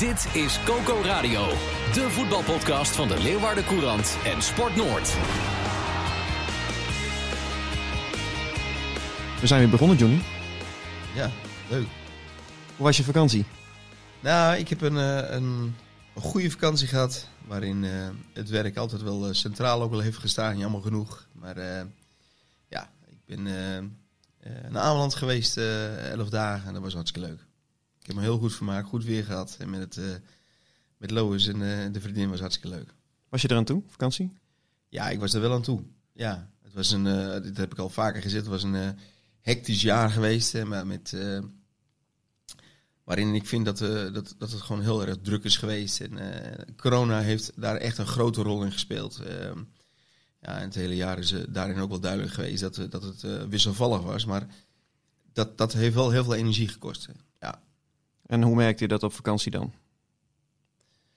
Dit is Coco Radio, de voetbalpodcast van de Leeuwarden Courant en Sport Noord. We zijn weer begonnen, Johnny. Ja, leuk. Hoe was je vakantie? Nou, ik heb een, eh, een, een goede vakantie gehad. Waarin eh, het werk altijd wel eh, centraal ook wel heeft gestaan. Jammer genoeg. Maar eh, ja, ik ben naar Ameland geweest, eh, elf dagen. En dat was hartstikke leuk. Ik heb me heel goed vermaakt, goed weer gehad. En met, het, eh, met Lois en eh, de vriendin was hartstikke leuk. Was je er aan toe, vakantie? Ja, ik was er wel aan toe. Ja, het was een, eh, dit heb ik al vaker gezegd, het was een hectisch jaar geweest. Hè, maar met, waarin ik vind dat, dat, dat het gewoon heel erg druk is geweest. En corona heeft daar echt een grote rol in gespeeld. Ehm, ja, en het hele jaar is daarin ook wel duidelijk geweest dat, dat het wisselvallig was. Maar dat, dat heeft wel heel veel energie gekost. hè. En hoe merkte je dat op vakantie dan?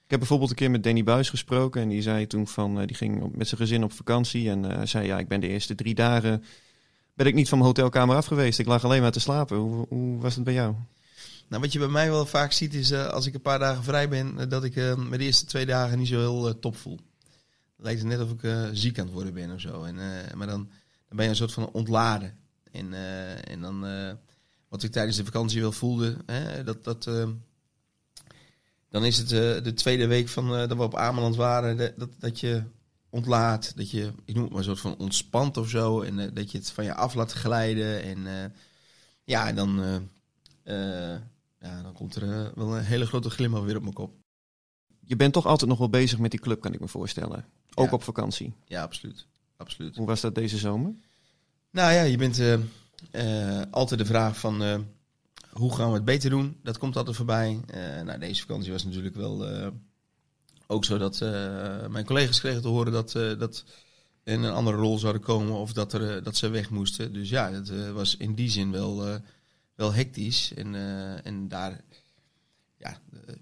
Ik heb bijvoorbeeld een keer met Danny Buis gesproken en die zei toen van, eh, die ging met zijn gezin op vakantie en eh, zei ja, ik ben de eerste drie dagen, ben ik niet van mijn hotelkamer af geweest. Ik lag alleen maar te slapen. Hoe, hoe was het bij jou? Nou, wat je bij mij wel vaak ziet is eh, als ik een paar dagen vrij ben, dat ik me de eerste twee dagen niet zo heel top voel. Het lijkt het net of ik ziek aan het worden ben of zo. En, maar dan, dan ben je een soort van ontladen. En, en dan, wat ik tijdens de vakantie wel voelde, hè, dat, dat, eh, dan is het eh, de tweede week van eh, dat we op Ameland waren, dat, dat, dat je ontlaat, dat je, ik noem het maar een soort van ontspant of zo. En eh, dat je het van je af laat glijden. En ja, en dan... ja, dan komt er wel een hele grote glimlach weer op mijn kop. Je bent toch altijd nog wel bezig met die club, kan ik me voorstellen. Ook Ja. op vakantie. Ja, absoluut. absoluut. Hoe was dat deze zomer? Nou ja, je bent eh, altijd de vraag van eh, hoe gaan we het beter doen? Dat komt altijd voorbij. Eh, nou, deze vakantie was natuurlijk wel ook zo dat mijn collega's kregen te horen dat, dat in een andere rol zouden komen of dat, er, dat ze weg moesten. Dus ja, het was in die zin wel, wel hectisch. En, en daar, ja,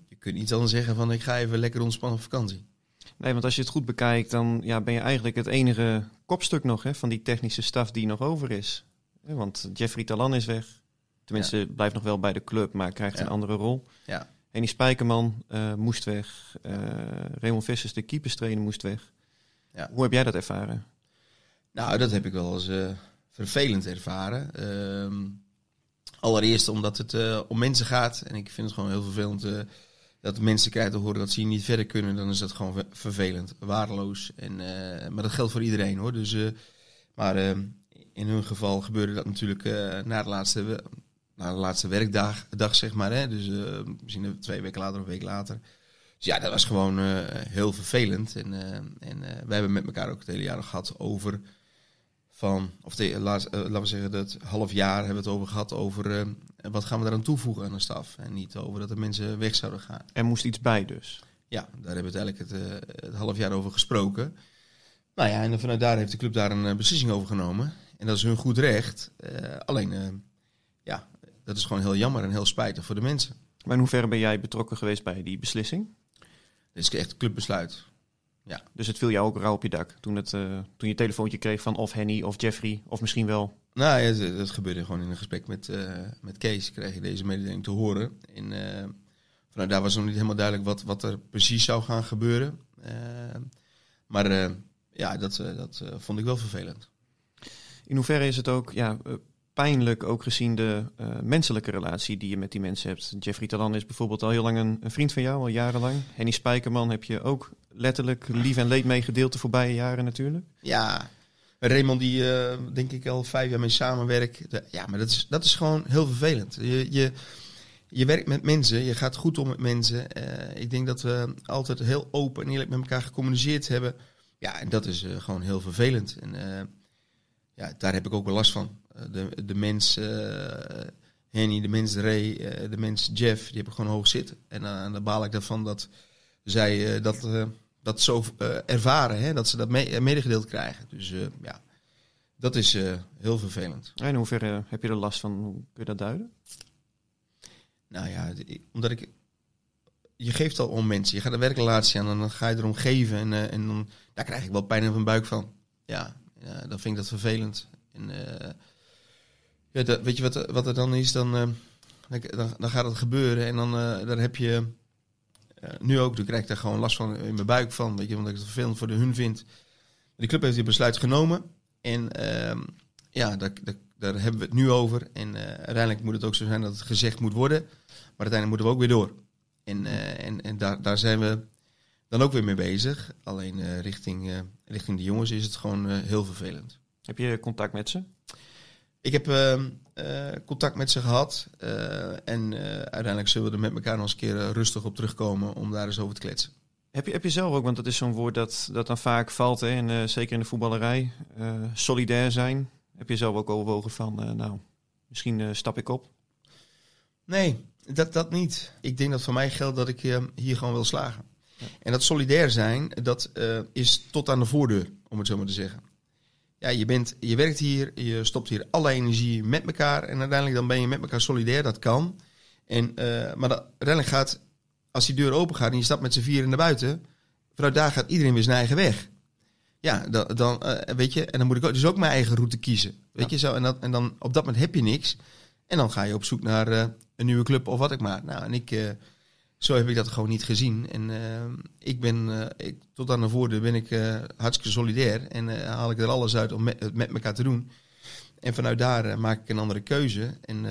je kunt niet anders zeggen van ik ga even lekker ontspannen op vakantie. Nee, want als je het goed bekijkt, dan ja, ben je eigenlijk het enige kopstuk nog hè, van die technische staf die nog over is. Want Jeffrey Talan is weg. Tenminste, blijft nog wel bij de club, maar krijgt Ja. een andere rol. Ja. Henny Spijkerman eh, moest weg. Eh Raymond Vissers, de keeperstrainer, moest weg. Ja. Hoe heb jij dat ervaren? Nou, dat heb ik wel eens eh, vervelend ervaren. Ehm, allereerst omdat het om mensen gaat. En ik vind het gewoon heel vervelend dat mensen krijgen te horen dat ze hier niet verder kunnen. Dan is dat gewoon ver- vervelend, waardeloos. En, maar dat geldt voor iedereen hoor. Dus, maar eh, in hun geval gebeurde dat natuurlijk eh, na, de laatste, na de laatste werkdag, dag, zeg maar. Hè? Dus eh, misschien twee weken later of een week later. Dus ja, dat was gewoon eh, heel vervelend. En, en wij hebben met elkaar ook het hele jaar gehad over van, of de, laat, laten we zeggen, dat half jaar hebben we het over gehad over wat gaan we eraan toevoegen aan de staf. En niet over dat de mensen weg zouden gaan. Er moest iets bij dus. Ja, daar hebben we het eigenlijk het, het half jaar over gesproken. Nou ja, en vanuit daar heeft de club daar een beslissing over genomen. En dat is hun goed recht. Eh, alleen, eh, ja, dat is gewoon heel jammer en heel spijtig voor de mensen. Maar in hoeverre ben jij betrokken geweest bij die beslissing? Dit is echt een clubbesluit. Dus het viel jou ook rauw op je dak toen, het, eh, toen je telefoontje kreeg van of Henny of Jeffrey of misschien wel. Nou ja, dat, dat gebeurde gewoon in een gesprek met, met Kees. Kreeg je deze mededeling te horen. En vanuit daar was nog niet helemaal duidelijk wat, wat er precies zou gaan gebeuren. Maar ja, dat, dat vond ik wel vervelend. In hoeverre is het ook ja, eh, pijnlijk, ook gezien de eh, menselijke relatie die je met die mensen hebt? Jeffrey Talan is bijvoorbeeld al heel lang een, vriend van jou, al jarenlang. Henny Spijkerman heb je ook letterlijk lief en leed meegedeeld de voorbije jaren natuurlijk. Ja, Raymond die eh, denk ik al vijf jaar mee samenwerkt. Ja, maar dat is, dat is gewoon heel vervelend. Je, je, je werkt met mensen, je gaat goed om met mensen. Ik denk dat we altijd heel open en eerlijk met elkaar gecommuniceerd hebben. Ja, en dat is gewoon heel vervelend. En ja, daar heb ik ook wel last van. Eh, de, de mens eh, Henny, de mens Ray, eh, de mens Jeff, die heb ik gewoon hoog zitten. En eh, dan baal ik daarvan dat, zij dat, dat zo ervaren, hè, dat ze dat me- medegedeeld krijgen. Dus ja, dat is heel vervelend. En in hoeverre heb je er last van? Hoe kun je dat duiden? Nou ja, omdat ik. Je geeft al om mensen. Je gaat een werkrelatie aan en dan ga je erom geven. En, en dan, daar krijg ik wel pijn in mijn buik van. Ja dan vind ik dat vervelend. En, eh, ja, weet je wat, wat er dan is? Dan, eh, dan, dan, gaat het gebeuren. En dan, eh, dan heb je. nu ook, dan krijg ik daar gewoon last van in mijn buik van. Weet je, omdat ik het vervelend voor de hun vind. De club heeft dit besluit genomen. En ehm, ja, daar, daar, hebben we het nu over. En uiteindelijk moet het ook zo zijn dat het gezegd moet worden. Maar uiteindelijk moeten we ook weer door. En, en, en daar, daar zijn we dan ook weer mee bezig. Alleen eh, richting, eh, richting de jongens is het gewoon eh, heel vervelend. Heb je contact met ze? Ik heb eh, eh, contact met ze gehad. eh, en uiteindelijk zullen we er met elkaar nog eens een keer rustig op terugkomen om daar eens over te kletsen. Heb je, heb je zelf ook, want dat is zo'n woord dat, dat dan vaak valt, hè, en, zeker in de voetballerij, solidair zijn. Heb je zelf ook overwogen van, nou, misschien stap ik op? Nee, dat, dat niet. Ik denk dat voor mij geldt dat ik eh, hier gewoon wil slagen. En dat solidair zijn, dat eh, is tot aan de voordeur, om het zo maar te zeggen. Ja, je, bent, je werkt hier, je stopt hier alle energie met elkaar. En uiteindelijk dan ben je met elkaar solidair, dat kan. En, eh, maar dat, uiteindelijk gaat, als die deur open gaat en je stapt met z'n vieren naar buiten... vanuit daar gaat iedereen weer zijn eigen weg. Ja, dan, dan eh, weet je, en dan moet ik ook, dus ook mijn eigen route kiezen. Weet je zo, en, dat, en dan op dat moment heb je niks. En dan ga je op zoek naar een nieuwe club of wat ik maar. Nou, en ik, zo heb ik dat gewoon niet gezien. En eh, ik ben, eh, ik, tot aan de voordeur ben ik eh, hartstikke solidair. En haal ik er alles uit om met, het met elkaar te doen. En vanuit daar maak ik een andere keuze. En,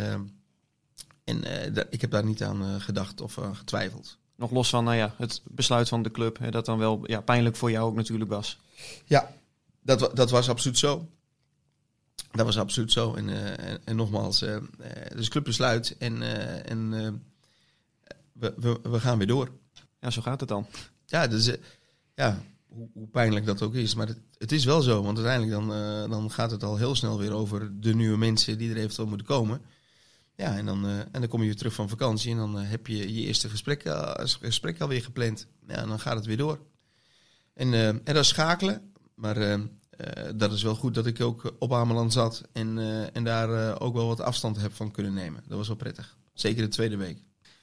en ik heb daar niet aan gedacht of aan getwijfeld. Nog los van, nou ja, het besluit van de club, hè, dat dan wel ja, pijnlijk voor jou ook natuurlijk was. Ja, dat, dat was absoluut zo. Dat was absoluut zo. En, en, en nogmaals, dus club besluit en, en we, we, we gaan weer door. Ja, zo gaat het dan. Ja, dus, ja hoe, hoe pijnlijk dat ook is. Maar het, het is wel zo, want uiteindelijk dan, eh, dan gaat het al heel snel weer over de nieuwe mensen die er eventueel moeten komen. Ja, en dan, eh, en dan kom je weer terug van vakantie en dan heb je je eerste gesprek, gesprek alweer gepland. Ja, en dan gaat het weer door. En, en dat is schakelen, maar dat is wel goed dat ik ook op Ameland zat en, en daar ook wel wat afstand heb van kunnen nemen. Dat was wel prettig. Zeker de tweede week.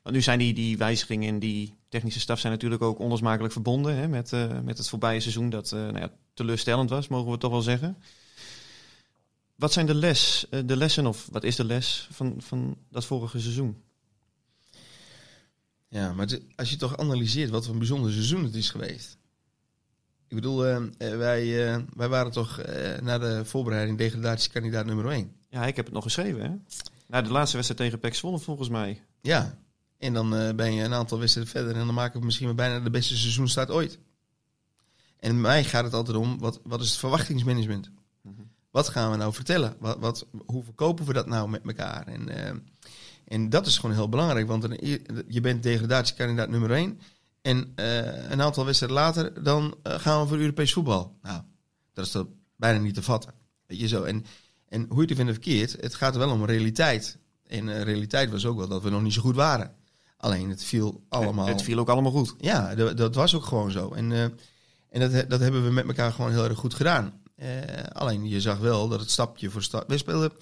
Want nu zijn die, die wijzigingen in die technische staf zijn natuurlijk ook onlosmakelijk verbonden hè, met, eh, met het voorbije seizoen dat eh, nou ja, teleurstellend was, mogen we toch wel zeggen. Wat zijn de, les, eh, de lessen of wat is de les van, van dat vorige seizoen? Ja, maar het- als je toch analyseert wat voor een bijzonder seizoen het is geweest. Ik bedoel, wij, wij waren toch na de voorbereiding degradatiekandidaat nummer 1. Ja, ik heb het nog geschreven. Hè? Na de laatste wedstrijd tegen PEC Zwolle volgens mij. Ja, en dan eh, ben je een aantal wedstrijden verder en dan maken we misschien wel bijna de beste seizoenstart ooit. En mij gaat het altijd om, wat, wat is het verwachtingsmanagement? Wat gaan we nou vertellen? Wat, wat, hoe verkopen we dat nou met elkaar? En, eh, en dat is gewoon heel belangrijk, want een, je bent degradatiekandidaat nummer 1. En eh, een aantal wedstrijden later, dan gaan we voor Europees voetbal. Nou, dat is toch bijna niet te vatten. Weet je zo. En, en hoe je het vindt of verkeerd, het gaat wel om realiteit. En realiteit was ook wel dat we nog niet zo goed waren. Alleen het viel allemaal. Het viel ook allemaal goed. Ja, dat, was ook gewoon zo. En, eh, en dat, dat hebben we met elkaar gewoon heel erg goed gedaan. Eh, alleen je zag wel dat het stapje voor stap. We speelden,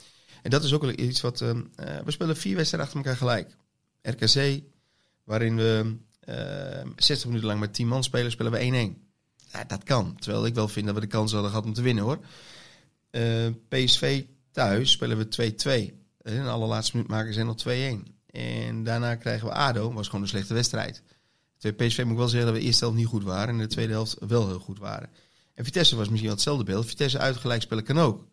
en dat is ook iets wat. eh, we spelen vier wedstrijden achter elkaar gelijk. RKC, waarin we eh 60 minuten lang met 10 man spelen, spelen we 1-1. Ja, dat kan. Terwijl ik wel vind dat we de kans hadden gehad om te winnen hoor. PSV thuis spelen we 2-2. In de allerlaatste minuut maken ze nog 2-1. En daarna krijgen we ADO. was gewoon een slechte wedstrijd. Bij PSV moet ik wel zeggen dat we de eerste helft niet goed waren. En de tweede helft wel heel goed waren. En Vitesse was misschien wel hetzelfde beeld. Vitesse uitgelijk spelen kan ook.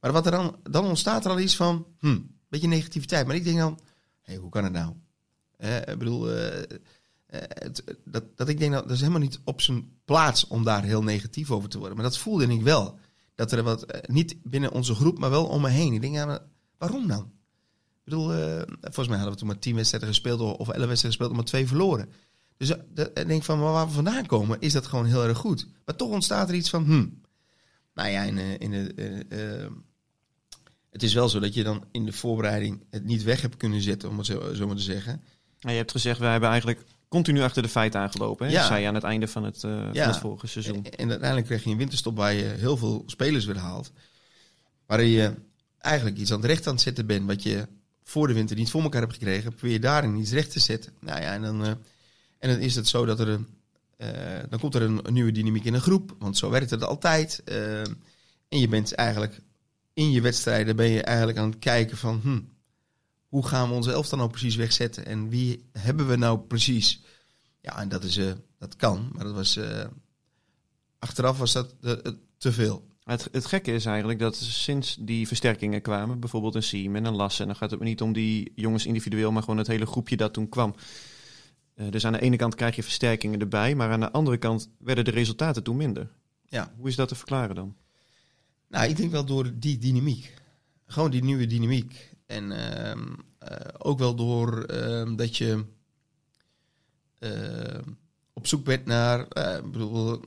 Maar wat er dan, dan ontstaat er al iets van, hm, beetje negativiteit. Maar ik denk dan, hé, hoe kan het nou? Eh, ik bedoel, eh, eh, dat, dat ik denk dat dat is helemaal niet op zijn plaats om daar heel negatief over te worden. Maar dat voelde ik wel. Dat er wat, niet binnen onze groep, maar wel om me heen. Ik denk, ja, waarom dan? Ik bedoel, eh, volgens mij hadden we toen maar tien wedstrijden gespeeld of elf wedstrijden gespeeld, maar twee verloren. Dus eh, dat- ik denk van, waar we vandaan komen, is dat gewoon heel erg goed. Maar toch ontstaat er iets van, hm. Nou ja, in, de- in de, eh, eh, het is wel zo dat je dan in de voorbereiding het niet weg hebt kunnen zetten, om het zo, zo maar te zeggen. Nou, je hebt gezegd, wij hebben eigenlijk continu achter de feiten aangelopen. Hè? Ja. Zei je aan het einde van het, eh, Ja. van het vorige seizoen. En, en uiteindelijk kreeg je een winterstop waar je heel veel spelers weer haalt. Waarin je eigenlijk iets aan het recht aan het zetten bent. Wat je voor de winter niet voor elkaar hebt gekregen. Probeer je daarin iets recht te zetten. Nou ja, en dan, eh, en dan is het zo dat er een. eh, dan komt er een, nieuwe dynamiek in een groep. Want zo werkt het altijd. Eh, en je bent eigenlijk in je wedstrijden ben je eigenlijk aan het kijken van. Hm, hoe gaan we onze elftal nou precies wegzetten? En wie hebben we nou precies? Ja, en dat, is, dat kan. Maar dat was. achteraf was dat te veel. Het, het gekke is eigenlijk dat sinds die versterkingen kwamen, bijvoorbeeld een Siem en een Lassen, dan gaat het me niet om die jongens individueel, maar gewoon het hele groepje dat toen kwam. Eh, dus aan de ene kant krijg je versterkingen erbij, maar aan de andere kant werden de resultaten toen minder. Ja. Hoe is dat te verklaren dan? Nou, ik denk wel door die dynamiek. Gewoon die nieuwe dynamiek. En ehm, eh, ook wel door ehm, dat je ehm, op zoek bent naar. eh, ik bedoel,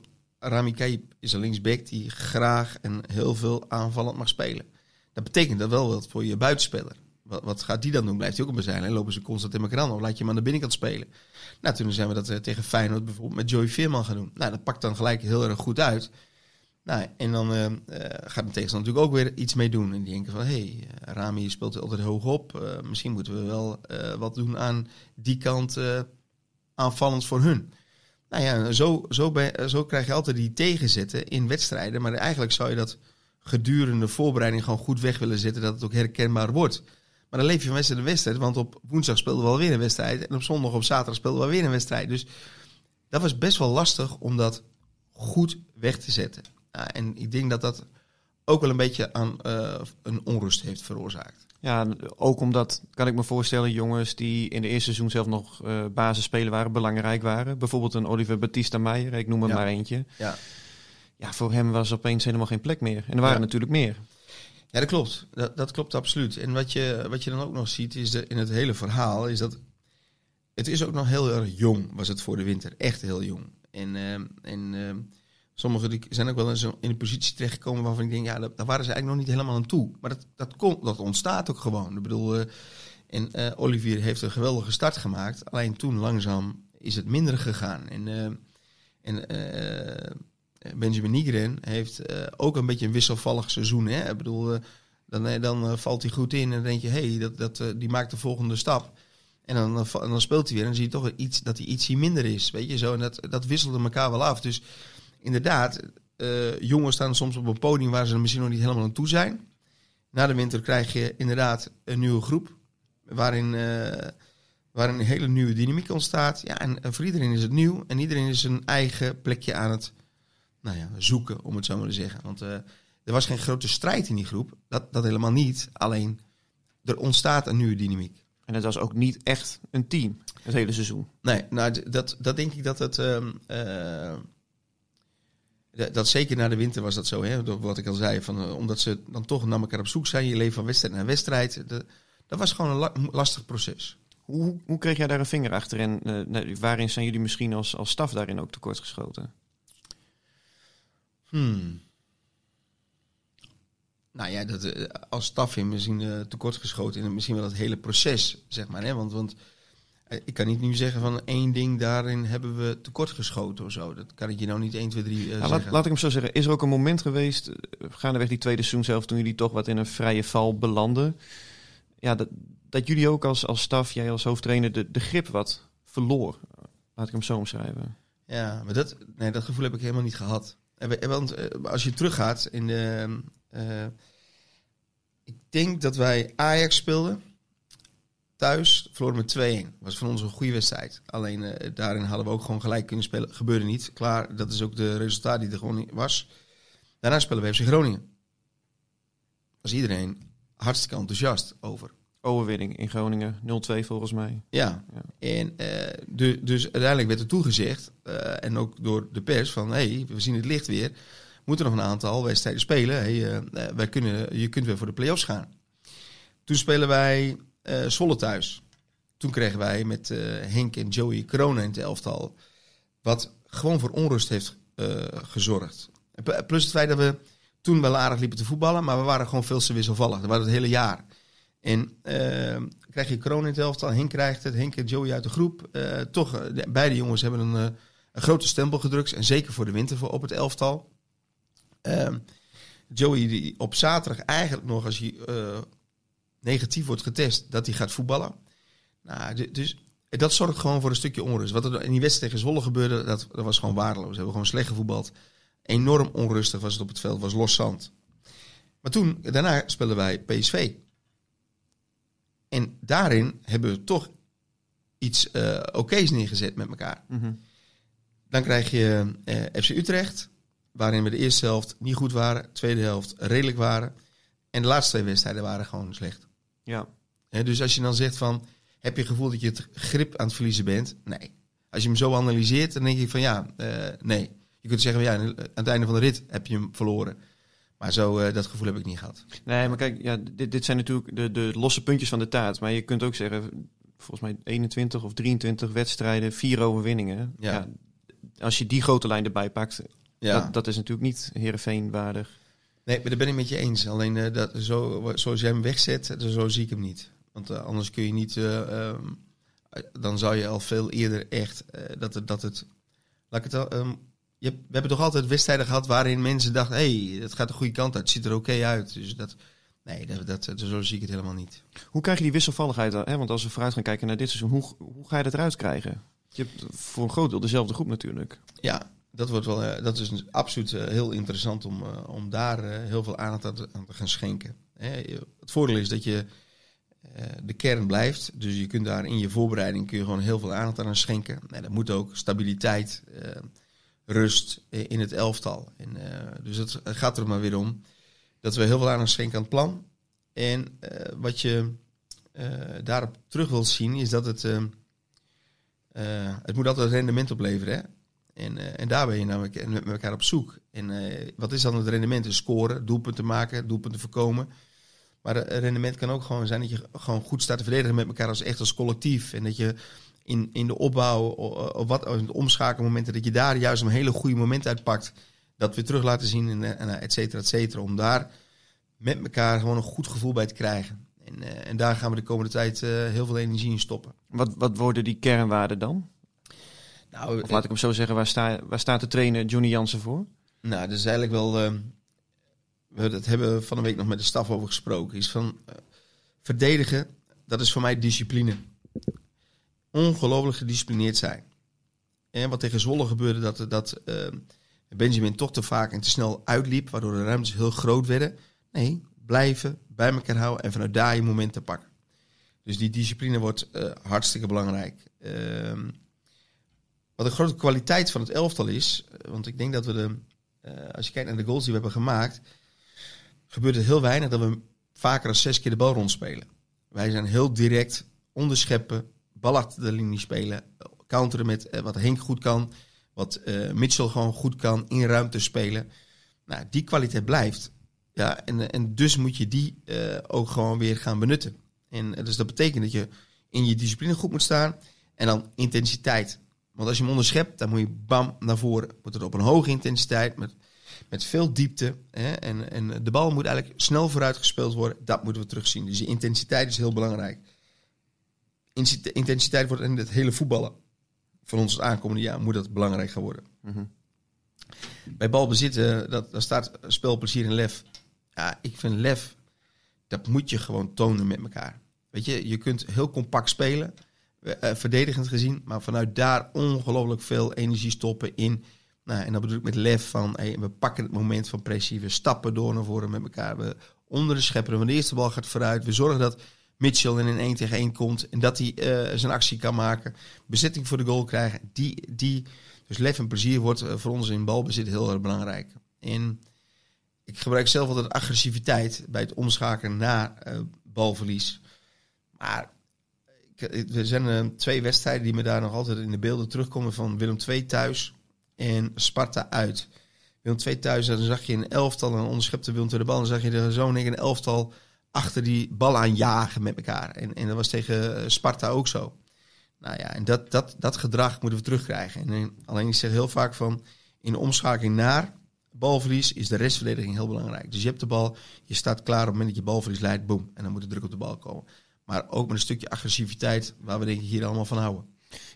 Rami Kaip is een linksback die graag en heel veel aanvallend mag spelen. Dat betekent dat wel wat voor je buitenspeler. Wat, gaat die dan doen? Blijft hij ook op zijn lijn? Lopen ze constant in elkaar? Of laat je hem aan de binnenkant spelen? Nou, toen zijn we dat eh, tegen Feyenoord bijvoorbeeld met Joey Veerman gaan doen. Nou, dat pakt dan gelijk heel erg goed uit. Nou, en dan eh, eh, gaat de tegenstander natuurlijk ook weer iets mee doen. En die denken van, hé, hey, Rami speelt altijd hoog op. Misschien moeten we wel wat doen aan die kant aanvallend voor hun. Nou ja, zo, zo, zo krijg je altijd die tegenzetten in wedstrijden. Maar eigenlijk zou je dat gedurende voorbereiding gewoon goed weg willen zetten. Dat het ook herkenbaar wordt. Maar dan leef je van wedstrijd naar wedstrijd. Want op woensdag speelden we alweer een wedstrijd. En op zondag op zaterdag speelden we weer een wedstrijd. Dus dat was best wel lastig om dat goed weg te zetten. Ja, en ik denk dat dat ook wel een beetje aan eh, een onrust heeft veroorzaakt. Ja, ook omdat, kan ik me voorstellen, jongens die in de eerste seizoen zelf nog eh basisspeler waren, belangrijk waren. Bijvoorbeeld een Oliver Batista Meijer, ik noem er Ja. maar eentje. Ja. Ja, voor hem was opeens helemaal geen plek meer. En er waren Ja. natuurlijk meer. Ja, dat klopt. Dat, dat klopt absoluut. En wat je, wat je dan ook nog ziet is de, in het hele verhaal is dat het is ook nog heel erg jong was het voor de winter. Echt heel jong. En, ehm, en ehm, sommigen die zijn ook wel in, zo, in een positie terechtgekomen waarvan ik denk, ja, daar, waren ze eigenlijk nog niet helemaal aan toe. Maar dat, dat, komt, dat ontstaat ook gewoon. Ik bedoel, eh, en eh, Olivier heeft een geweldige start gemaakt. Alleen toen langzaam is het minder gegaan. En, eh, en Benjamin Nigren heeft ook een beetje een wisselvallig seizoen. Hè? Ik bedoel, dan, dan valt hij goed in en dan denk je, hé, hey, dat, dat, die maakt de volgende stap. En dan, dan speelt hij weer en dan zie je toch iets, dat hij ietsje minder is. Weet je zo, en dat, dat wisselde elkaar wel af. Dus inderdaad, eh, jongens staan soms op een podium waar ze er misschien nog niet helemaal aan toe zijn. Na de winter krijg je inderdaad een nieuwe groep. Waarin, eh, waarin een hele nieuwe dynamiek ontstaat. Ja, en, voor iedereen is het nieuw. En iedereen is zijn eigen plekje aan het nou ja, zoeken, om het zo maar te zeggen. Want eh, er was geen grote strijd in die groep. Dat, dat helemaal niet. Alleen, er ontstaat een nieuwe dynamiek. En het was ook niet echt een team, het hele seizoen. Nee, nou, dat, dat denk ik dat het. ehm, eh, dat, zeker na de winter was dat zo, hè? Door Wat ik al zei, van, eh, omdat ze dan toch naar elkaar op zoek zijn. Je leeft van wedstrijd naar wedstrijd. Dat, dat was gewoon een la- lastig proces. Hoe, hoe, kreeg jij daar een vinger achter? En eh, waarin zijn jullie misschien als, als staf daarin ook tekortgeschoten? Hmm. Nou ja, dat, eh, als staf in misschien eh, tekortgeschoten in misschien wel het hele proces, zeg maar. Hè? Want, want ik kan niet nu zeggen van één ding daarin hebben we tekortgeschoten of zo. Dat kan ik je nou niet 1, 2, 3 eh, Nou, laat, zeggen. laat ik hem zo zeggen. Is er ook een moment geweest, eh, gaandeweg die tweede seizoen zelf, toen jullie toch wat in een vrije val belanden? Ja, dat, dat jullie ook als, als staf, jij als hoofdtrainer, de, de grip wat verloor. Laat ik hem zo omschrijven. Ja, maar dat, nee, dat gevoel heb ik helemaal niet gehad. En we- Want eh, als je teruggaat in de. eh, ik denk dat wij Ajax speelden. Thuis verloren met 2-1. Was voor ons een goede wedstrijd. Alleen eh, daarin hadden we ook gewoon gelijk kunnen spelen. Gebeurde niet. Klaar, dat is ook de resultaat die er gewoon was. Daarna spelen we FC Groningen. Was iedereen hartstikke enthousiast over. Overwinning in Groningen, 0-2 volgens mij. Ja, Ja. en eh, de, dus uiteindelijk werd er toegezegd, eh, en ook door de pers, van hé, hey, we zien het licht weer. We moeten nog een aantal wedstrijden spelen. Hey, wij kunnen, je kunt weer voor de play-offs gaan. Toen spelen wij Zwolle thuis. Toen kregen wij met eh, Henk en Joey corona in het elftal. Wat gewoon voor onrust heeft eh, gezorgd. Plus het feit dat we toen wel aardig liepen te voetballen, maar we waren gewoon veel te wisselvallig. Dat was het hele jaar. En krijg je corona in het elftal. Henk krijgt het, Henk en Joey uit de groep. Toch, de- beide jongens hebben een, een grote stempel gedrukt. En zeker voor de winter voor, op het elftal. Ehm, Joey die op zaterdag eigenlijk nog, als hij negatief wordt getest, dat hij gaat voetballen. Nou, dus dat zorgt gewoon voor een stukje onrust. Wat er in die wedstrijd tegen Zwolle gebeurde, dat, dat was gewoon waardeloos. We hebben gewoon slecht gevoetbald. Enorm onrustig was het op het veld, was los zand. Maar toen, daarna speelden wij PSV. En daarin hebben we toch iets eh oké's neergezet met elkaar. Mhm. Dan krijg je eh, FC Utrecht, waarin we de eerste helft niet goed waren, de tweede helft redelijk waren. En de laatste twee wedstrijden waren gewoon slecht. Ja. Dus als je dan zegt van, heb je het gevoel dat je het grip aan het verliezen bent? Nee. Als je hem zo analyseert, dan denk je van ja, eh, nee. Je kunt zeggen, ja, aan het einde van de rit heb je hem verloren. Maar zo, eh, dat gevoel heb ik niet gehad. Nee, maar kijk, ja, dit, dit zijn natuurlijk de, de losse puntjes van de taart. Maar je kunt ook zeggen, volgens mij 21 of 23 wedstrijden, vier overwinningen. Ja. Ja. als je die grote lijn erbij pakt, Ja. dat, dat is natuurlijk niet Heerenveen waardig. Nee, maar daar ben ik met je eens. Alleen eh, dat, zo, zoals jij hem wegzet, eh, zo zie ik hem niet. Want eh, anders kun je niet... eh, ehm, eh, dan zou je al veel eerder echt... dat, het, dat het... Laat ik het al, ehm, je we hebben toch altijd wedstrijden gehad waarin mensen dachten... hé, hey, dat gaat de goede kant uit. Het ziet er oké uit. Dus dat... Nee, dat, dat, zo zie ik het helemaal niet. Hoe krijg je die wisselvalligheid dan? Hè? Want als we vooruit gaan kijken naar dit seizoen, hoe, hoe ga je dat eruit krijgen? Je hebt voor een groot deel dezelfde groep natuurlijk. Ja, dat, wordt wel, eh, dat is absoluut eh, heel interessant om, eh, om daar heel veel aandacht aan te, aan te gaan schenken. Het voordeel is dat je de kern blijft. Dus je kunt daar in je voorbereiding kun je gewoon heel veel aandacht aan schenken. Nee, dat moet ook stabiliteit, rust in het elftal. Dus het gaat er maar weer om dat we heel veel aandacht schenken aan het plan. En wat je daarop terug wilt zien is dat het... het moet altijd rendement opleveren. Hè? En, eh, en daar ben je namelijk met elkaar op zoek. En eh, wat is dan het rendement? Is scoren, doelpunten maken, doelpunten voorkomen. Maar het rendement kan ook gewoon zijn dat je gewoon goed staat te verdedigen met elkaar als echt als collectief. En dat je in, in de opbouw, of wat, in het omschakelmomenten, dat je daar juist een hele goede moment uitpakt. Dat weer terug laten zien, en, eh, en et cetera, et cetera. Om daar met elkaar gewoon een goed gevoel bij te krijgen. En, en daar gaan we de komende tijd heel veel energie in stoppen. Wat, wat worden die kernwaarden dan? Nou, Of laat ik hem zo zeggen, waar, sta, waar staat de trainer Johnny Jansen voor? Nou, dat is eigenlijk wel. eh, we dat hebben we van de week nog met de staf over gesproken. Is van eh, verdedigen, dat is voor mij discipline. Ongelooflijk gedisciplineerd zijn. En wat tegen Zwolle gebeurde, dat, dat eh, Benjamin toch te vaak en te snel uitliep, waardoor de ruimtes heel groot werden. Nee, blijven, bij elkaar houden en vanuit daar je momenten pakken. Dus die discipline wordt hartstikke belangrijk. Ehm, wat een grote kwaliteit van het elftal is, eh, want ik denk dat we de, eh, als je kijkt naar de goals die we hebben gemaakt, gebeurt het heel weinig dat we vaker dan zes keer de bal rondspelen. Wij zijn heel direct, onderscheppen, bal achter de linie spelen, counteren met eh, wat Henk goed kan, wat eh, Mitchell gewoon goed kan, in ruimte spelen. Nou, die kwaliteit blijft. Ja, en, eh, en dus moet je die eh, ook gewoon weer gaan benutten. En eh, dus dat betekent dat je in je discipline goed moet staan en dan intensiteit. Want als je hem onderschept, dan moet je bam naar voren. Moet het op een hoge intensiteit, met, met veel diepte. Hè? En, en de bal moet eigenlijk snel vooruit gespeeld worden. Dat moeten we terugzien. Dus die intensiteit is heel belangrijk. Intensiteit wordt in het hele voetballen van ons het aankomende jaar moet dat belangrijk gaan worden. Mhm. Bij balbezit, eh, dat, daar staat spelplezier en lef. Ja, ik vind lef, dat moet je gewoon tonen met elkaar. Weet je, je kunt heel compact spelen, verdedigend gezien, maar vanuit daar ongelooflijk veel energie stoppen in. Nou, en dat bedoel ik met lef van, hey, we pakken het moment van pressie, we stappen door naar voren met elkaar. We onder de schepper, wanneer de eerste bal gaat vooruit. We zorgen dat Mitchell in een 1 tegen 1 komt en dat hij eh, zijn actie kan maken. Bezetting voor de goal krijgen. Die, die, dus lef en plezier wordt eh, voor ons in balbezit heel erg belangrijk. En ik gebruik zelf altijd agressiviteit bij het omschakelen naar eh, balverlies. Maar er zijn eh, twee wedstrijden die me daar nog altijd in de beelden terugkomen van Willem II thuis en Sparta uit. Willem II thuis, dan zag je een elftal en onderschepte Willem II de bal. Dan zag je er zo in één keer een elftal achter die bal aan jagen met elkaar. En, en dat was tegen eh, Sparta ook zo. Nou ja, en dat, dat, dat gedrag moeten we terugkrijgen. En, eh, alleen ik zeg heel vaak van in de omschakeling naar balverlies is de restverdediging heel belangrijk. Dus je hebt de bal, je staat klaar op het moment dat je balverlies leidt, boom. En dan moet er druk op de bal komen. Maar ook met een stukje agressiviteit, waar we denk ik hier allemaal van houden.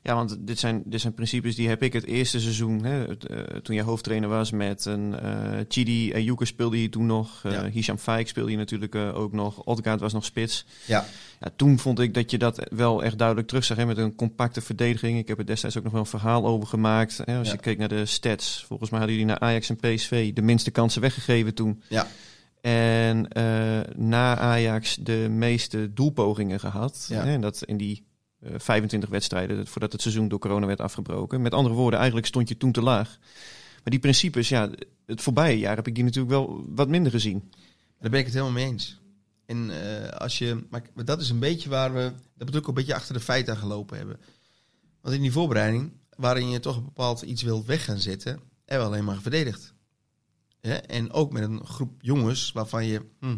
Ja, want dit zijn, dit zijn principes die heb ik het eerste seizoen, hè, eh, toen je hoofdtrainer was met een eh Chidi en Joeke speelde je toen nog. eh Ja. Hisham Faik speelde je natuurlijk ook nog. Odgaard was nog spits. Ja, Ja, toen vond ik dat je dat wel echt duidelijk terugzag hè, met een compacte verdediging. Ik heb er destijds ook nog wel een verhaal over gemaakt. Hè, als Ja. je keek naar de stats, volgens mij hadden jullie naar Ajax en PSV de minste kansen weggegeven toen. ja, En eh, na Ajax de meeste doelpogingen gehad. Ja. Hè, en dat in die eh, 25 wedstrijden voordat het seizoen door corona werd afgebroken. Met andere woorden, eigenlijk stond je toen te laag. Maar die principes, ja, het voorbije jaar heb ik die natuurlijk wel wat minder gezien. daar ben ik het helemaal mee eens. En eh, als je, maar dat is een beetje waar we, dat bedoel ik ook een beetje achter de feiten aan gelopen hebben. Want in die voorbereiding, waarin je toch een bepaald iets wilt weg gaan zetten, hebben we alleen maar verdedigd. Hè? En ook met een groep jongens waarvan je, hm,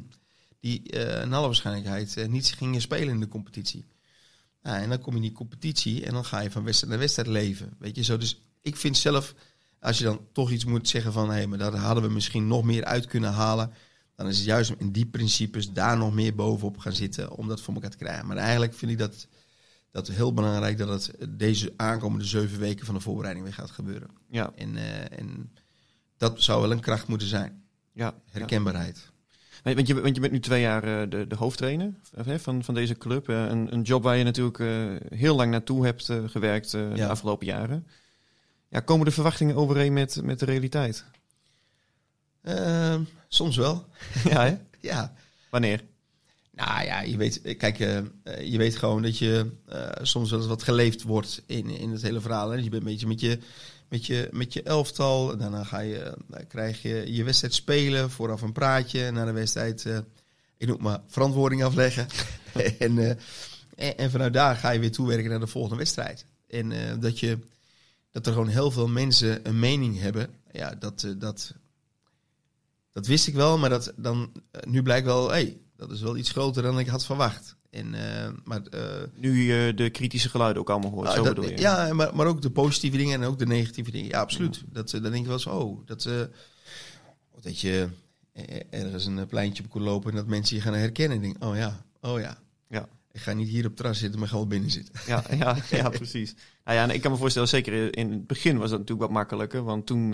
die in alle waarschijnlijkheid eh, niet gingen spelen in de competitie. Nou, en dan kom je in die competitie en dan ga je van wedstrijd naar wedstrijd leven. Weet je zo. Dus ik vind zelf, als je dan toch iets moet zeggen van hé, hey, maar daar hadden we misschien nog meer uit kunnen halen. Dan is het juist om in die principes daar nog meer bovenop gaan zitten om dat voor elkaar te krijgen. Maar eigenlijk vind ik dat, dat heel belangrijk dat het deze aankomende zeven weken van de voorbereiding weer gaat gebeuren. Ja, En, eh, en dat zou wel een kracht moeten zijn. ja. Herkenbaarheid. Nee, Want je, want je bent nu twee jaar eh, de, de hoofdtrainer hè, van, van deze club. Eh, een, een job waar je natuurlijk eh, heel lang naartoe hebt eh, gewerkt eh, de afgelopen jaren. Ja, komen de verwachtingen overeen met, met de realiteit? Ehm, soms wel. ja, hè? Ja. Wanneer? Nou ja, je weet, kijk, eh, eh, je weet gewoon dat je eh, soms wel eens wat geleefd wordt in, in het hele verhaal. Hè. Dus je bent een beetje met je, met je, met je elftal. Daarna ga je, dan krijg je je wedstrijd spelen, vooraf een praatje. En na de wedstrijd, eh, ik noem maar, verantwoording afleggen. en, eh, en, en vanuit daar ga je weer toewerken naar de volgende wedstrijd. En eh, dat, je, dat er gewoon heel veel mensen een mening hebben. Ja, dat, eh, dat, dat wist ik wel, maar dat, dan, eh, nu blijkt wel, hey, dat is wel iets groter dan ik had verwacht. En, eh, maar, eh, Nu je de kritische geluiden ook allemaal hoort, nou, zo dat- bedoel je? Ja, maar, maar ook de positieve dingen en ook de negatieve dingen. Ja, absoluut. Dat, eh, dan denk je wel eens, oh, dat, dat je ergens een pleintje op kon lopen en dat mensen je gaan herkennen. En denk, oh ja, oh ja. Ja. Ik ga niet hier op het terras zitten, maar wel binnen zitten. Ja, ja, ja, precies. Nou ja, en ik kan me voorstellen, zeker in het begin was dat natuurlijk wat makkelijker. Want toen,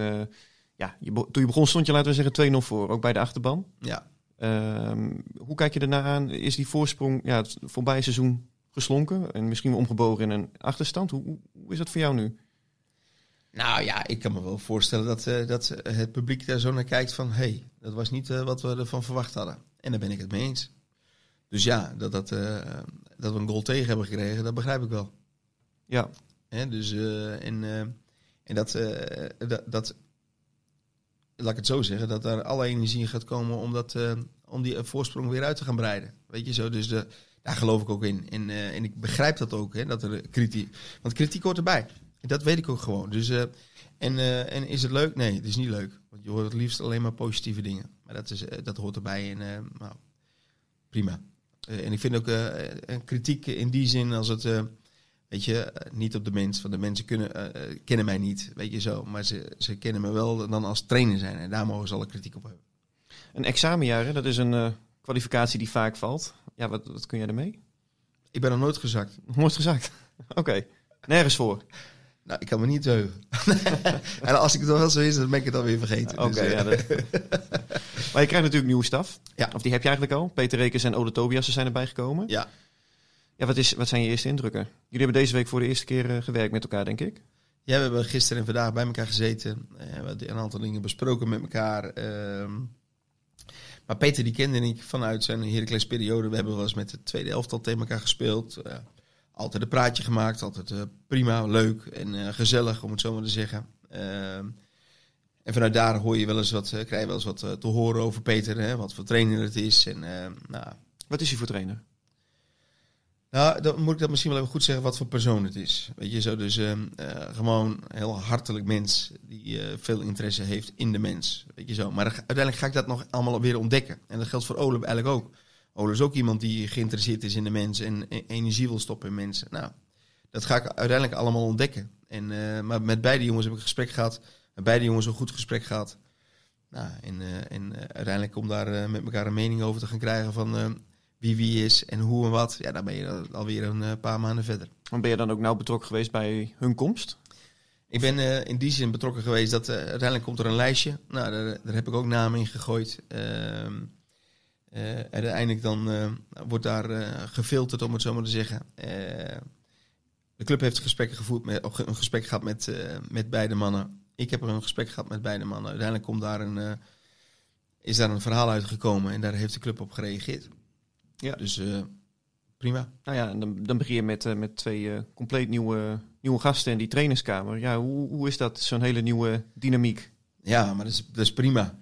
ja, je, toen je begon stond je, laten we zeggen, 2-0 voor. Ook bij de achterban. Ja. Ehm, hoe kijk je daarna aan? Is die voorsprong ja, het voorbije seizoen geslonken? En misschien wel omgebogen in een achterstand? Hoe, hoe- is dat voor jou nu? Nou ja, ik kan me wel voorstellen dat, eh, dat het publiek daar zo naar kijkt van... hé, hey, dat was niet eh, wat we ervan verwacht hadden. En daar ben ik het mee eens. Dus ja, dat, dat, eh, dat we een goal tegen hebben gekregen, dat begrijp ik wel. Ja, Hè, dus, en, en dat, dat, dat, laat ik het zo zeggen, dat daar alle energie in gaat komen om, dat, eh, om die voorsprong weer uit te gaan breiden. Weet je zo, dus de, daar geloof ik ook in. En, eh, en ik begrijp dat ook, hè, dat er kritiek, want kritiek hoort erbij. Dat weet ik ook gewoon. Dus, eh, en, eh, en is het leuk? Nee, het is niet leuk. Want je hoort het liefst alleen maar positieve dingen. Maar dat, is, eh, dat hoort erbij en eh, nou, prima. Eh, en ik vind ook eh, een kritiek in die zin als het... Weet je, eh, niet op de mens. Want de mensen kunnen, eh, eh, kennen mij niet, weet je zo. Maar ze, ze kennen me wel dan als trainer zijn. En daar mogen ze alle kritiek op hebben. een examenjaar, hè? dat is een kwalificatie die vaak valt. Ja, wat, wat kun jij ermee? Ik ben nog nooit gezakt. Nooit gezakt. Oké, nergens voor. Nou, ik kan me niet heugen. en als ik het wel zo is, dan ben ik het alweer vergeten. Oké, Dus, eh, ja. dat- maar je krijgt natuurlijk nieuwe staf. Ja. Of die heb je eigenlijk al. Peter Rekers en Ode Tobiasen zijn erbij gekomen. ja. Ja, wat, is, wat zijn je eerste indrukken? Jullie hebben deze week voor de eerste keer eh, gewerkt met elkaar, denk ik. Ja, we hebben gisteren en vandaag bij elkaar gezeten. Eh, we hebben een aantal dingen besproken met elkaar. ehm. maar Peter, die kende ik vanuit zijn Heracles periode. We hebben wel eens met het tweede elftal tegen elkaar gespeeld. Eh, altijd een praatje gemaakt. Altijd prima, leuk en gezellig, om het zo maar te zeggen. Ehm, en vanuit daar hoor je wel eens wat, krijg je wel eens wat te horen over Peter. Hè, wat voor trainer het is. En nou, Wat is hij voor trainer? Nou, dan moet ik dat misschien wel even goed zeggen wat voor persoon het is. Weet je zo, dus ehm, eh, gewoon een heel hartelijk mens die eh, veel interesse heeft in de mens. Weet je zo. Maar uiteindelijk ga ik dat nog allemaal weer ontdekken. En dat geldt voor Ole eigenlijk ook. Ole is ook iemand die geïnteresseerd is in de mens en energie wil stoppen in mensen. Nou, dat ga ik uiteindelijk allemaal ontdekken. En, eh, maar met beide jongens heb ik een gesprek gehad. Met beide jongens een goed gesprek gehad. Nou, en en uiteindelijk om daar met elkaar een mening over te gaan krijgen van wie wie is en hoe en wat. Ja, dan ben je al- alweer een eh, paar maanden verder. Want ben je dan ook nauw betrokken geweest bij hun komst? Ik ben eh, in die zin betrokken geweest dat eh, uiteindelijk komt er een lijstje. Nou, daar, daar heb ik ook namen in gegooid. Ehm, eh, en uiteindelijk dan wordt daar gefilterd, om het zo maar te zeggen. De club heeft gesprekken gevoerd met, een gesprek gehad met, met beide mannen. Ik heb een gesprek gehad met beide mannen. Uiteindelijk komt daar een, is daar een verhaal uitgekomen en daar heeft de club op gereageerd. Ja. Dus eh, prima. Nou ja, en dan, dan begin je met, eh, met twee eh, compleet nieuwe, nieuwe gasten in die trainerskamer. Ja, hoe, hoe is dat, zo'n hele nieuwe dynamiek? Ja, maar dat is, dat is prima.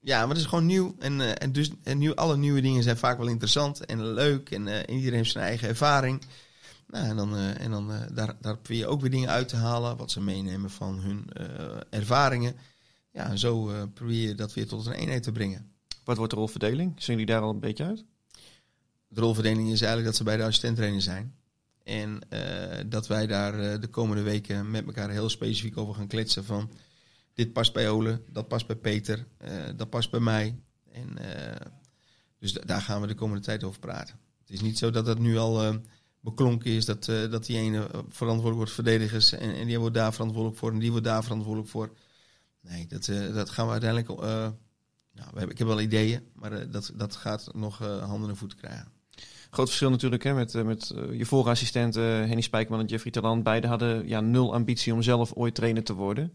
Ja, maar dat is gewoon nieuw. En, en dus en nieuw, alle nieuwe dingen zijn vaak wel interessant en leuk. En iedereen heeft zijn eigen ervaring. Nou, en dan, en dan daar, daar probeer je ook weer dingen uit te halen. Wat ze meenemen van hun ervaringen. Ja, en zo probeer je dat weer tot een eenheid te brengen. Wat wordt de rolverdeling? Zijn jullie daar al een beetje uit? De rolverdeling is eigenlijk dat ze bij de assistenttrainer zijn. En eh, dat wij daar eh, de komende weken met elkaar heel specifiek over gaan kletsen van... Dit past bij Ole, dat past bij Peter, eh, dat past bij mij. En, dus da- daar gaan we de komende tijd over praten. Het is niet zo dat het nu al beklonken is dat, dat die ene verantwoordelijk wordt voor verdedigers... En, en die wordt daar verantwoordelijk voor en die wordt daar verantwoordelijk voor. Nee, dat, dat gaan we uiteindelijk... nou, ik heb wel ideeën, maar dat, dat gaat nog handen en voeten krijgen. Groot verschil natuurlijk hè, met, eh, met eh, je vorige assistenten Henny Spijkman en Jeffrey Talan. Beiden hadden ja, nul ambitie om zelf ooit trainer te worden.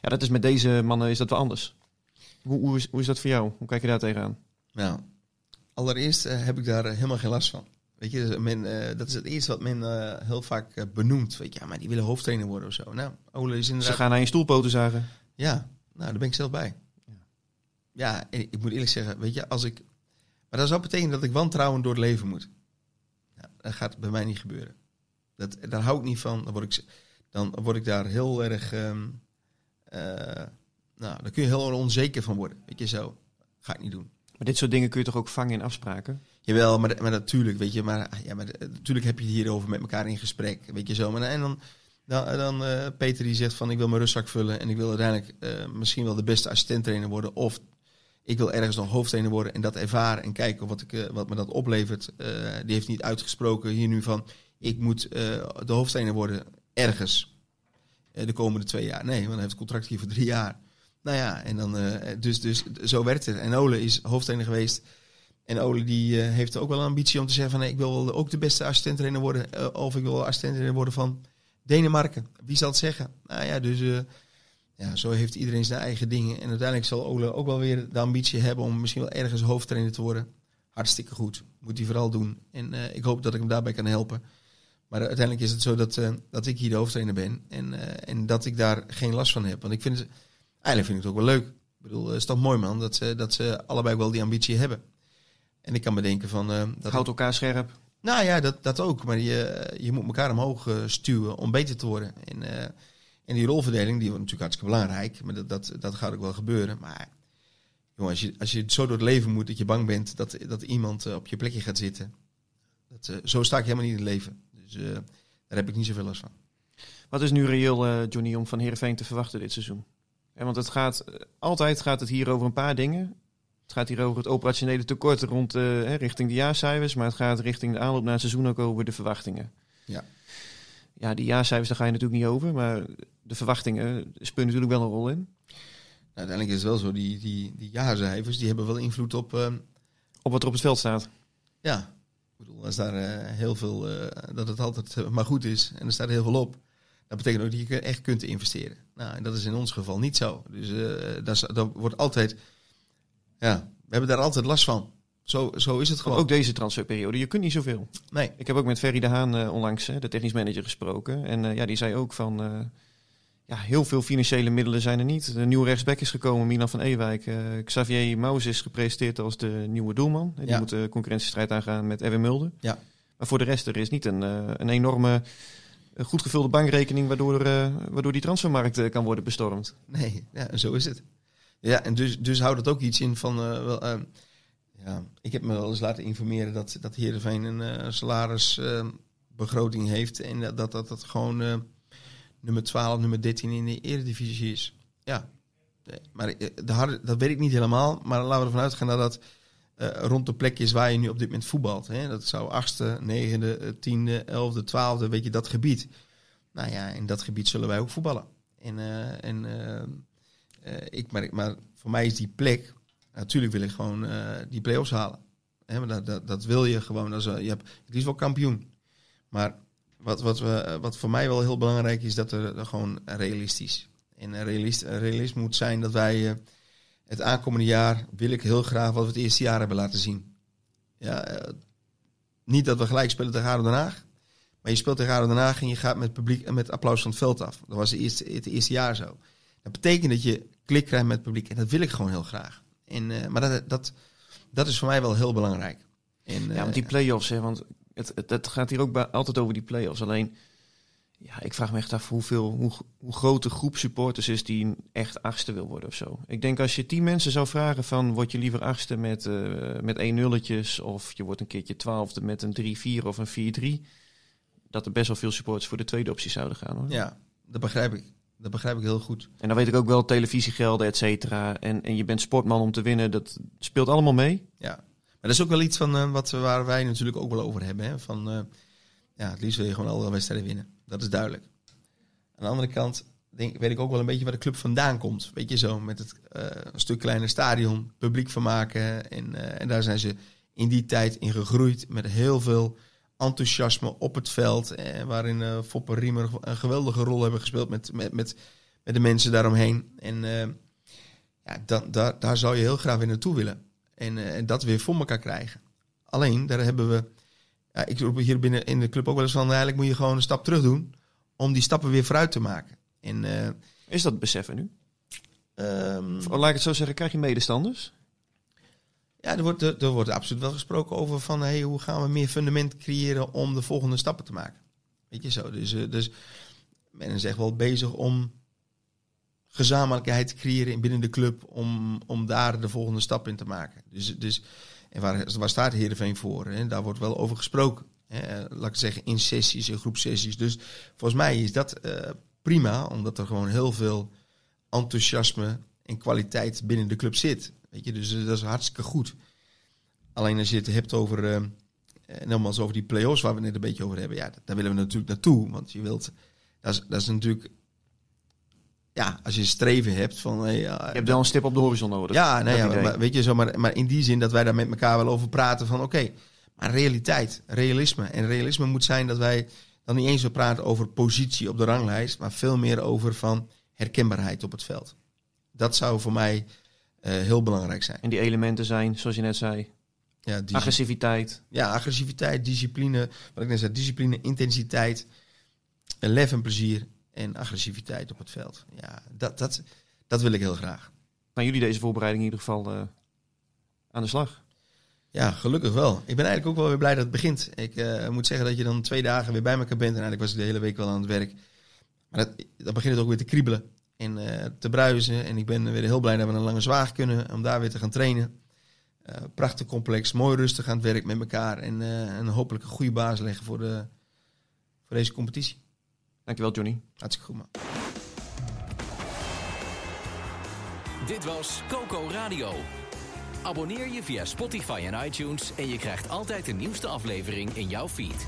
Ja, dat is met deze mannen is dat wel anders. Hoe, hoe, is, hoe is dat voor jou? Hoe kijk je daar tegenaan? Nou, allereerst eh, heb ik daar helemaal geen last van. Weet je, dus men, dat is het eerste wat men heel vaak benoemt. Weet je, ja, maar die willen hoofdtrainer worden of zo. Nou, Ole is Ze inderdaad... gaan naar je stoelpoten zagen. Ja, nou, daar ben ik zelf bij. Ja, en ik moet eerlijk zeggen, weet je, als ik... Maar dat zou betekenen dat ik wantrouwen door het leven moet. Nou, dat gaat bij mij niet gebeuren. Dat, daar hou ik niet van. Dan word ik, dan word ik daar heel erg... ehm, eh, nou, daar kun je heel onzeker van worden. Weet je, zo. Ga ik niet doen. Maar dit soort dingen kun je toch ook vangen in afspraken? Jawel, maar, maar natuurlijk, weet je, maar, ja, maar natuurlijk heb je het hierover met elkaar in gesprek, weet je zo. Maar, en dan, dan, dan eh, Peter die zegt van ik wil mijn rugzak vullen en ik wil uiteindelijk eh, misschien wel de beste assistenttrainer worden. Of ik wil ergens nog hoofdtrainer worden en dat ervaren en kijken wat, ik, eh, wat me dat oplevert. Eh, die heeft niet uitgesproken hier nu van ik moet eh, de hoofdtrainer worden ergens de komende twee jaar. Nee, want hij heeft een contract hier voor drie jaar. Nou ja, en dan, dus, dus zo werkt het. En Ole is hoofdtrainer geweest. En Ole die heeft ook wel een ambitie om te zeggen van nee, ik wil ook de beste assistenttrainer worden. of ik wil assistenttrainer worden van Denemarken. Wie zal het zeggen? Nou ja, dus ja, zo heeft iedereen zijn eigen dingen. En uiteindelijk zal Ole ook wel weer de ambitie hebben om misschien wel ergens hoofdtrainer te worden. Hartstikke goed. Moet hij vooral doen. En eh, ik hoop dat ik hem daarbij kan helpen. Maar uiteindelijk is het zo dat, eh, dat ik hier de hoofdtrainer ben. En, eh, en dat ik daar geen last van heb. Want ik vind het, eigenlijk vind ik het ook wel leuk. Ik bedoel, het is toch mooi man dat ze, dat ze allebei wel die ambitie hebben. En ik kan bedenken van... dat Houdt elkaar scherp. nou ja, dat, dat ook. Maar je, je moet elkaar omhoog stuwen om beter te worden. En, en die rolverdeling, die wordt natuurlijk hartstikke belangrijk. Maar dat, dat, dat gaat ook wel gebeuren. Maar jongen, als je, als je zo door het leven moet dat je bang bent dat, dat iemand eh, op je plekje gaat zitten. Dat, eh, zo sta ik helemaal niet in het leven. Dus eh, daar heb ik niet zoveel last van. Wat is nu reëel, eh, Johnny, om van Heerenveen te verwachten dit seizoen? Ja, want het gaat, altijd gaat het hier over een paar dingen. Het gaat hier over het operationele tekort rond, richting de jaarcijfers. Maar het gaat richting de aanloop naar het seizoen ook over de verwachtingen. Ja. Ja, die jaarcijfers, daar ga je natuurlijk niet over. Maar de verwachtingen spelen natuurlijk wel een rol in. Nou, uiteindelijk is het wel zo, die, die, die jaarcijfers, die hebben wel invloed op... eh, Op wat er op het veld staat. Ja, ik bedoel, als daar eh, heel veel, eh, dat het altijd eh, maar goed is en er staat heel veel op, dat betekent ook dat je echt kunt investeren. Nou, en dat is in ons geval niet zo. Dus dat, dat wordt altijd, ja, we hebben daar altijd last van. Zo, zo is het gewoon. Ook deze transferperiode. Je kunt niet zoveel. nee, Ik heb ook met Ferry de Haan eh, onlangs, de technisch manager, gesproken. En eh, ja, die zei ook van... eh, ja, heel veel financiële middelen zijn er niet. De nieuwe rechtsback is gekomen, Milan van Ewijk. Xavier Maus is gepresenteerd als de nieuwe doelman. Die Ja. moet de concurrentiestrijd aangaan met Erwin Mulder. Ja. Maar voor de rest, er is niet een, een enorme, goed gevulde bankrekening... waardoor, waardoor die transfermarkt kan worden bestormd. nee, ja, zo is het. Ja, en dus, dus houdt het ook iets in van, wel, ja, ik heb me wel eens laten informeren dat, dat Heerenveen een eh, salarisbegroting heeft en dat dat, dat, gewoon eh, nummer 12, nummer 13 in de eredivisie is. Ja, Nee, maar eh, de harde, dat weet ik niet helemaal. Maar laten we ervan uitgaan dat dat eh, rond de plekjes waar je nu op dit moment voetbalt. Hè? Dat zou achtste, negende, eh, tiende, elfde, twaalfde, weet je, dat gebied. Nou ja, in dat gebied zullen wij ook voetballen. En, eh, en eh, eh, ik, maar, maar voor mij is die plek, natuurlijk wil ik gewoon eh, die play-offs halen. Hè, maar dat, dat, dat wil je gewoon. Is, wel- je hebt het liefst wel kampioen. Maar wat, wat, we, wat voor mij wel heel belangrijk is, dat er, gewoon realistisch. En realist, realist moet zijn dat wij eh, het aankomende jaar wil ik heel graag wat we het eerste jaar hebben laten zien. Ja, eh, niet dat we gelijk spelen tegen ADO Den Haag. Maar je speelt tegen ADO Den Haag en je gaat met publiek met applaus van het veld af. Dat was het eerste jaar zo. Dat betekent dat je klik krijgt met het publiek. En dat wil ik gewoon heel graag. En, eh, maar dat, dat, dat is voor mij wel heel belangrijk. En, Ja, eh, want die play-offs, hè, want het, het, het gaat hier ook bij, altijd over die play-offs. Alleen, ja, ik vraag me echt af hoeveel, hoe, hoe groot de groep supporters is die echt achtste wil worden of zo. Ik denk als je tien mensen zou vragen van, word je liever achtste met, eh met één nulletjes of je wordt een keertje twaalfde met een 3-4 of een 4-3, dat er best wel veel supporters voor de tweede optie zouden gaan. Hoor. ja, dat begrijp ik. Dat begrijp ik heel goed. En dan weet ik ook wel televisiegelden, et cetera. En, en je bent sportman om te winnen, dat speelt allemaal mee. Ja. Maar dat is ook wel iets van eh, wat, we- waar wij natuurlijk ook wel over hebben. Hè? Van, eh, ja, het liefst wil je gewoon alle wedstrijden winnen. Dat is duidelijk. Aan de andere kant denk, weet ik ook wel een beetje waar de club vandaan komt. Weet je zo, met het eh, een stuk kleiner stadion, publiek vermaken. En, eh, en daar zijn ze in die tijd in gegroeid met heel veel enthousiasme op het veld. Eh, waarin eh Foppe Riemer een geweldige rol hebben gespeeld met, met, met, met de mensen daaromheen. En eh, ja, dan, daar, daar zou je heel graag weer naartoe willen. En, en dat weer voor elkaar krijgen. Alleen, daar hebben we... Ja, ik roep hier binnen in de club ook wel eens van... Eigenlijk moet je gewoon een stap terug doen... om die stappen weer vooruit te maken. En, Is dat beseffen nu? ehm, Of laat ik het zo zeggen, krijg je medestanders? Ja, er wordt, er, wordt absoluut wel gesproken over van... Hey, hoe gaan we meer fundament creëren om de volgende stappen te maken. Weet je zo. Dus, eh, dus men is echt wel bezig om gezamenlijkheid te creëren binnen de club... om, om daar de volgende stap in te maken. Dus, dus, en waar, waar staat Heerenveen voor? Hè? Daar wordt wel over gesproken. Hè? Laat ik zeggen, in sessies, in groepsessies. Dus volgens mij is dat eh, prima... omdat er gewoon heel veel enthousiasme en kwaliteit binnen de club zit. Weet je, dus eh, dat is hartstikke goed. Alleen als je het hebt over, eh, nogmaals over die play-offs waar we het net een beetje over hebben, ja, daar willen we natuurlijk naartoe. Want je wilt, dat is, dat is natuurlijk, ja, als je streven hebt van, hey, Je hebt wel een stip op de horizon nodig. ja, nee, ja maar, weet je zo, maar, maar in die zin dat wij daar met elkaar wel over praten van, oké, maar realiteit, realisme. En realisme moet zijn dat wij dan niet eens zo praten over positie op de ranglijst, maar veel meer over van herkenbaarheid op het veld. Dat zou voor mij heel belangrijk zijn. En die elementen zijn, zoals je net zei, Ja, agressiviteit. ja, agressiviteit, discipline, wat ik net zei, discipline, intensiteit, eh, lef en plezier en agressiviteit op het veld. Ja, dat, dat, dat wil ik heel graag. Nou, jullie deze voorbereiding in ieder geval eh, aan de slag. Ja, gelukkig wel. Ik ben eigenlijk ook wel weer blij dat het begint. Ik eh, moet zeggen dat je dan twee dagen weer bij elkaar bent. En eigenlijk was ik de hele week wel aan het werk. Maar dat, dan begint het ook weer te kriebelen en eh, te bruisen. En ik ben weer heel blij dat we een lange zwaag kunnen om daar weer te gaan trainen. Eh, prachtig complex, mooi rustig aan het werk met elkaar. En, eh, en hopelijk een goede basis leggen voor, de, voor deze competitie. Dankjewel, Johnny. Hartstikke goed man. Dit was Coco Radio. Abonneer je via Spotify en iTunes en je krijgt altijd de nieuwste aflevering in jouw feed.